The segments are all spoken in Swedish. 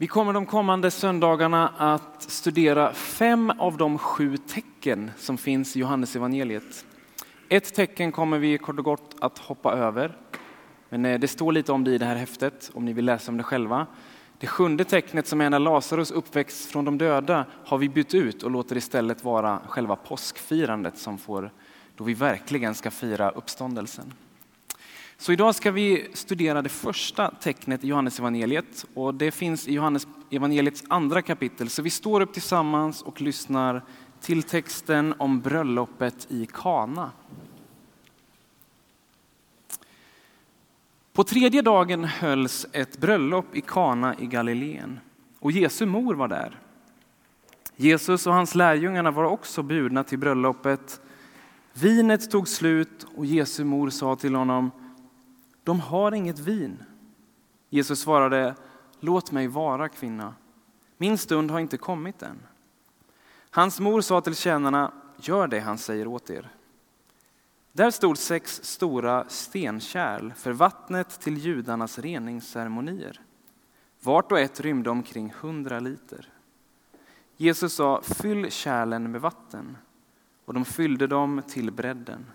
Vi kommer de kommande söndagarna att studera fem av de sju tecken som finns i Johannes evangeliet. Ett tecken kommer vi kort och gott att hoppa över. Men eh, det står lite om det i det här häftet om ni vill läsa om det själva. Det sjunde tecknet som är när Lazarus uppväxt från de döda har vi bytt ut och låter istället vara själva påskfirandet som får, då vi verkligen ska fira uppståndelsen. Så idag ska vi studera det första tecknet i Johannes evangeliet och det finns i Johannes evangeliets andra kapitel. Så vi står upp tillsammans och lyssnar till texten om bröllopet i Kana. På tredje dagen hölls ett bröllop i Kana i Galileen och Jesu mor var där. Jesus och hans lärjungarna var också bjudna till bröllopet. Vinet tog slut och Jesu mor sa till honom, de har inget vin. Jesus svarade, låt mig vara kvinna. Min stund har inte kommit än. Hans mor sa till tjänarna, gör det han säger åt er. Där stod sex stora stenkärl för vattnet till judarnas reningsceremonier. Vart och ett rymde omkring hundra liter. Jesus sa, fyll kärlen med vatten. Och de fyllde dem till bredden.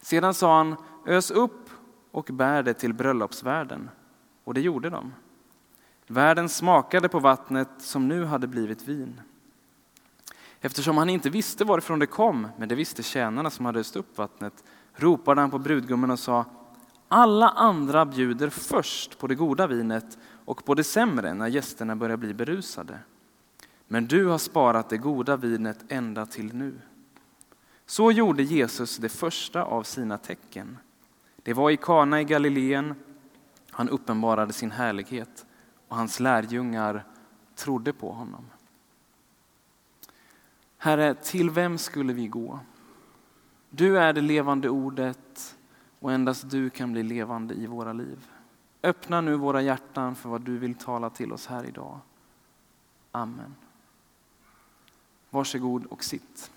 Sedan sa han, ös upp och bär det till bröllopsvärden. Och det gjorde de. Värden smakade på vattnet som nu hade blivit vin. Eftersom han inte visste varifrån det kom, men det visste tjänarna som hade öst upp vattnet, ropade han på brudgummen och sa alla andra bjuder först på det goda vinet och på det sämre när gästerna börjar bli berusade. Men du har sparat det goda vinet ända till nu. Så gjorde Jesus det första av sina tecken. Det var i Kana i Galileen han uppenbarade sin härlighet och hans lärjungar trodde på honom. Herre, till vem skulle vi gå? Du är det levande ordet och endast du kan bli levande i våra liv. Öppna nu våra hjärtan för vad du vill tala till oss här idag. Amen. Varsågod och sitt.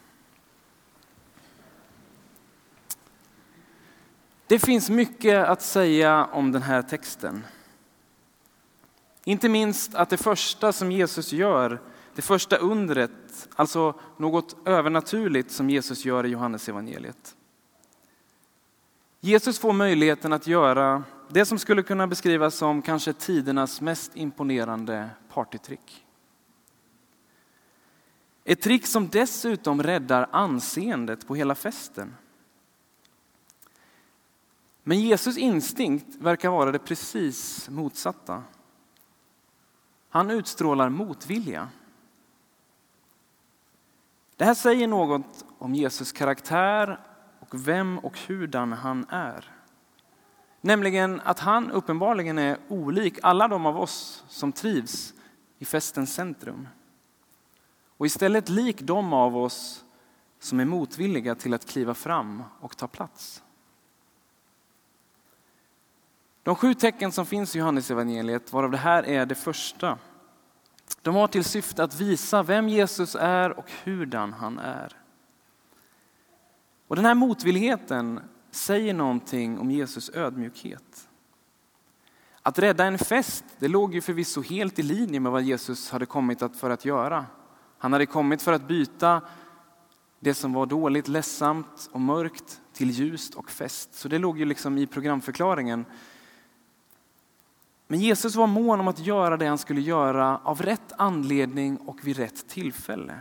Det finns mycket att säga om den här texten. Inte minst att det första som Jesus gör, det första undret, alltså något övernaturligt som Jesus gör i Johannes evangeliet. Jesus får möjligheten att göra det som skulle kunna beskrivas som kanske tidernas mest imponerande partytrick. Ett trick som dessutom räddar anseendet på hela festen. Men Jesus instinkt verkar vara det precis motsatta. Han utstrålar motvilja. Det här säger något om Jesus karaktär och vem och hurdan han är. Nämligen att han uppenbarligen är olik alla de av oss som trivs i festens centrum. Och istället lik de av oss som är motvilliga till att kliva fram och ta plats. De sju tecken som finns i Johannes evangeliet, varav det här är det första, de har till syfte att visa vem Jesus är och hurdan han är. Och den här motvilligheten säger någonting om Jesus ödmjukhet. Att rädda en fest, det låg ju förvisso helt i linje med vad Jesus hade kommit att för att göra. Han hade kommit för att byta det som var dåligt, ledsamt och mörkt till ljust och fest. Så det låg ju liksom i programförklaringen. Men Jesus var mån om att göra det han skulle göra av rätt anledning och vid rätt tillfälle.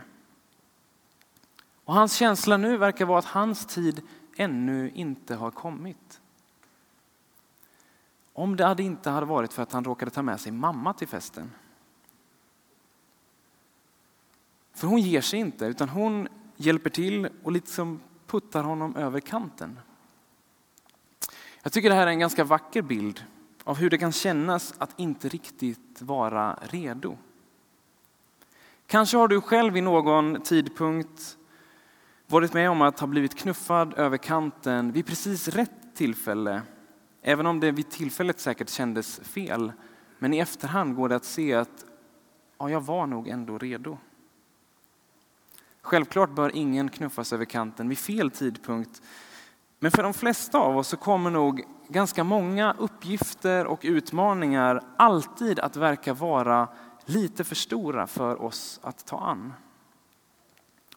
Och hans känsla nu verkar vara att hans tid ännu inte har kommit. Om det inte hade varit för att han råkade ta med sig mamma till festen. För hon ger sig inte, utan hon hjälper till och liksom puttar honom över kanten. Jag tycker det här är en ganska vacker bild av hur det kan kännas att inte riktigt vara redo. Kanske har du själv vid någon tidpunkt varit med om att ha blivit knuffad över kanten vid precis rätt tillfälle. Även om det vid tillfället säkert kändes fel. Men i efterhand går det att se att ja, jag var nog ändå redo. Självklart bör ingen knuffas över kanten vid fel tidpunkt. Men för de flesta av oss så kommer nog ganska många uppgifter och utmaningar alltid att verka vara lite för stora för oss att ta an.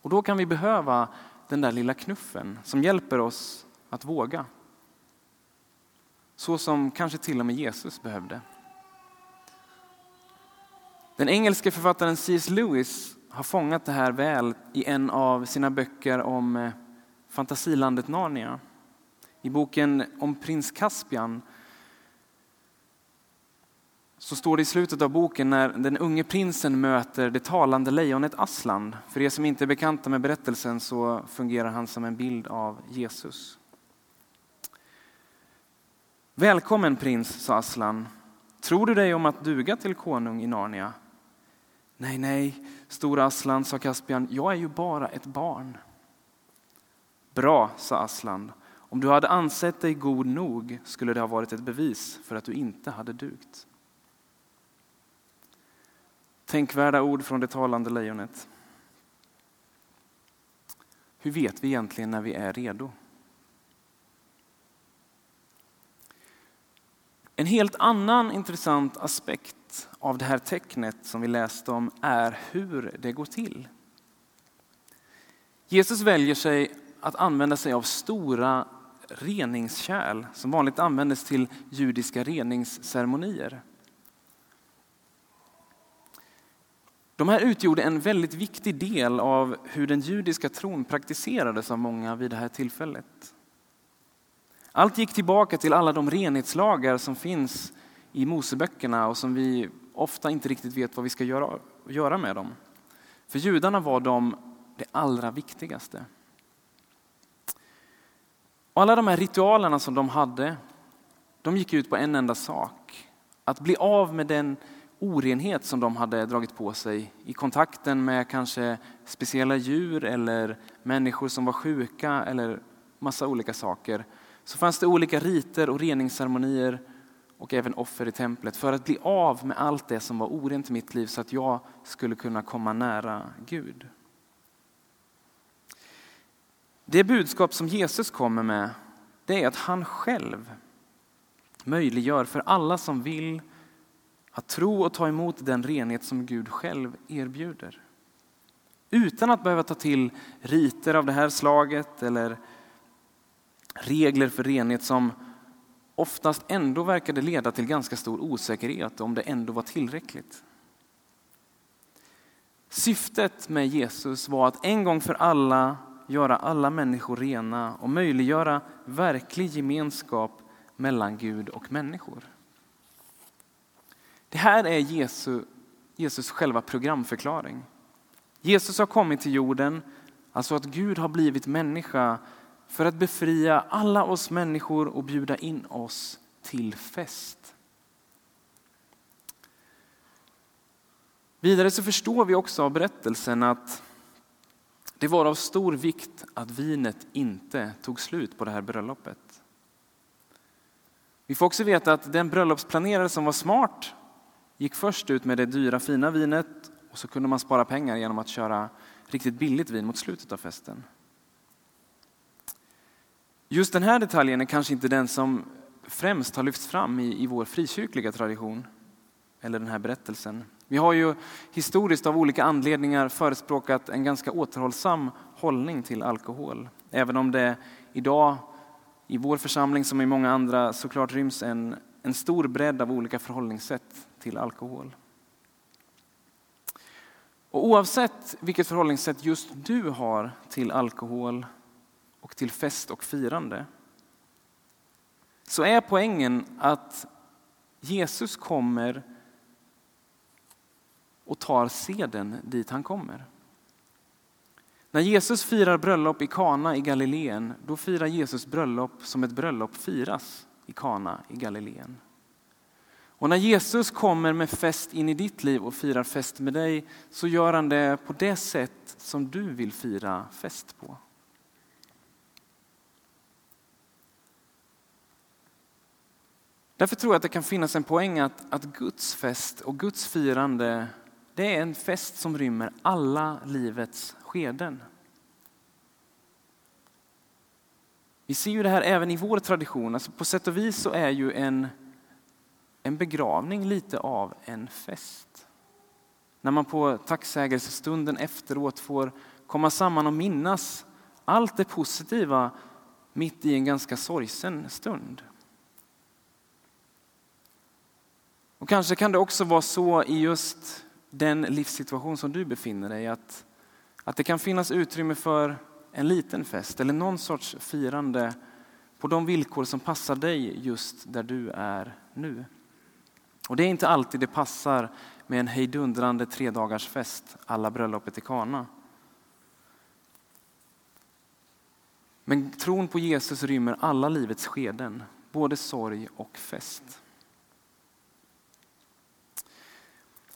Och då kan vi behöva den där lilla knuffen som hjälper oss att våga. Så som kanske till och med Jesus behövde. Den engelske författaren C.S. Lewis har fångat det här väl i en av sina böcker om eh, fantasilandet Narnia. I boken om prins Caspian så står det i slutet av boken när den unge prinsen möter det talande lejonet Aslan. För er som inte är bekanta med berättelsen så fungerar han som en bild av Jesus. Välkommen prins, sa Aslan. Tror du dig om att duga till konung i Narnia? Nej, nej, stora Aslan, sa Caspian, jag är ju bara ett barn. Bra, sa Aslan. Om du hade ansett dig god nog skulle det ha varit ett bevis för att du inte hade dugt. Tänkvärda ord från det talande lejonet. Hur vet vi egentligen när vi är redo? En helt annan intressant aspekt av det här tecknet som vi läste om är hur det går till. Jesus väljer sig att använda sig av stora reningskärl som vanligt användes till judiska reningsceremonier. De här utgjorde en väldigt viktig del av hur den judiska tron praktiserades av många vid det här tillfället. Allt gick tillbaka till alla de renhetslagar som finns i Moseböckerna och som vi ofta inte riktigt vet vad vi ska göra, göra med dem. För judarna var de det allra viktigaste. Och alla de här ritualerna som de hade, de gick ut på en enda sak. Att bli av med den orenhet som de hade dragit på sig i kontakten med kanske speciella djur eller människor som var sjuka eller massa olika saker. Så fanns det olika riter och reningsceremonier och även offer i templet för att bli av med allt det som var orent i mitt liv så att jag skulle kunna komma nära Gud. Det budskap som Jesus kommer med det är att han själv möjliggör för alla som vill att tro och ta emot den renhet som Gud själv erbjuder. Utan att behöva ta till riter av det här slaget eller regler för renhet som oftast ändå verkade leda till ganska stor osäkerhet om det ändå var tillräckligt. Syftet med Jesus var att en gång för alla göra alla människor rena och möjliggöra verklig gemenskap mellan Gud och människor. Det här är Jesus, Jesus själva programförklaring. Jesus har kommit till jorden, alltså att Gud har blivit människa för att befria alla oss människor och bjuda in oss till fest. Vidare så förstår vi också av berättelsen att det var av stor vikt att vinet inte tog slut på det här bröllopet. Vi får också veta att den bröllopsplanerare som var smart gick först ut med det dyra fina vinet och så kunde man spara pengar genom att köra riktigt billigt vin mot slutet av festen. Just den här detaljen är kanske inte den som främst har lyfts fram i, i vår frikyrkliga tradition eller den här berättelsen. Vi har ju historiskt av olika anledningar förespråkat en ganska återhållsam hållning till alkohol. Även om det idag i vår församling som i många andra såklart ryms en, en stor bredd av olika förhållningssätt till alkohol. Och oavsett vilket förhållningssätt just du har till alkohol och till fest och firande så är poängen att Jesus kommer och tar seden dit han kommer. När Jesus firar bröllop i Kana i Galileen, då firar Jesus bröllop som ett bröllop firas i Kana i Galileen. Och när Jesus kommer med fest in i ditt liv och firar fest med dig så gör han det på det sätt som du vill fira fest på. Därför tror jag att det kan finnas en poäng att, att Guds fest och Guds firande det är en fest som rymmer alla livets skeden. Vi ser ju det här även i vår tradition. Alltså på sätt och vis så är ju en, en begravning lite av en fest. När man på tacksägelsestunden efteråt får komma samman och minnas allt det positiva mitt i en ganska sorgsen stund. Och kanske kan det också vara så i just den livssituation som du befinner dig att, att det kan finnas utrymme för en liten fest eller någon sorts firande på de villkor som passar dig just där du är nu. Och det är inte alltid det passar med en hejdundrande tredagarsfest alla bröllopet i Kana. Men tron på Jesus rymmer alla livets skeden, både sorg och fest.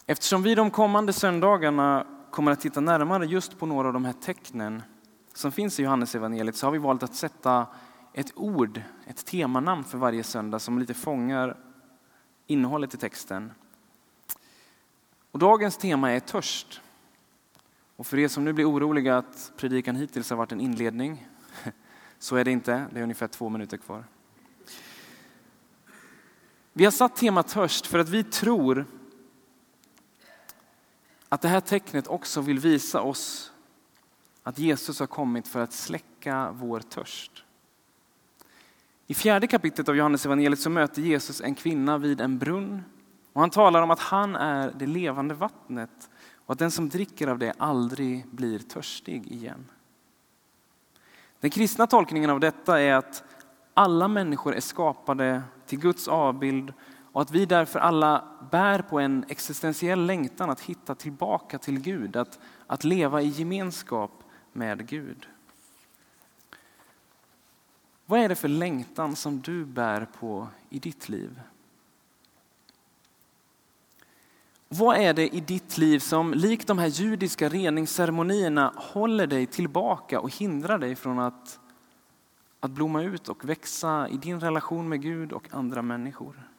Eftersom vi de kommande söndagarna kommer att titta närmare just på några av de här tecknen som finns i Johannes evangeliet så har vi valt att sätta ett ord, ett temanamn för varje söndag som lite fångar innehållet i texten. Och dagens tema är törst. Och för er som nu blir oroliga att predikan hittills har varit en inledning, så är det inte. Det är ungefär två minuter kvar. Vi har satt temat törst för att vi tror att det här tecknet också vill visa oss att Jesus har kommit för att släcka vår törst. I fjärde kapitlet av Johannes evangeliet så möter Jesus en kvinna vid en brunn. Och han talar om att han är det levande vattnet och att den som dricker av det aldrig blir törstig igen. Den kristna tolkningen av detta är att alla människor är skapade till Guds avbild och att vi därför alla bär på en existentiell längtan att hitta tillbaka till Gud, att, att leva i gemenskap med Gud. Vad är det för längtan som du bär på i ditt liv? Vad är det i ditt liv som likt de här judiska reningsceremonierna håller dig tillbaka och hindrar dig från att, att blomma ut och växa i din relation med Gud och andra människor?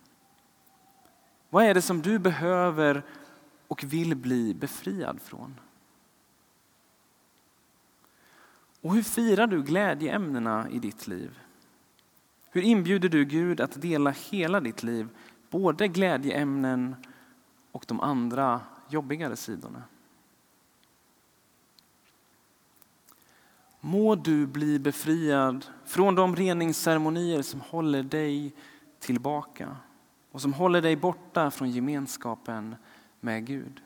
Vad är det som du behöver och vill bli befriad från? Och hur firar du glädjeämnena i ditt liv? Hur inbjuder du Gud att dela hela ditt liv, både glädjeämnen och de andra jobbigare sidorna? Må du bli befriad från de reningsceremonier som håller dig tillbaka och som håller dig borta från gemenskapen med Gud.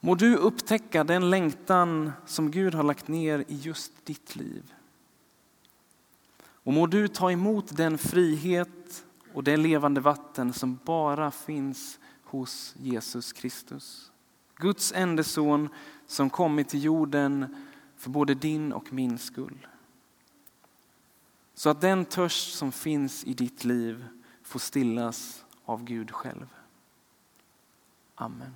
Må du upptäcka den längtan som Gud har lagt ner i just ditt liv. Och må du ta emot den frihet och det levande vatten som bara finns hos Jesus Kristus. Guds enda son som kommit till jorden för både din och min skull. Så att den törst som finns i ditt liv få stillas av Gud själv. Amen.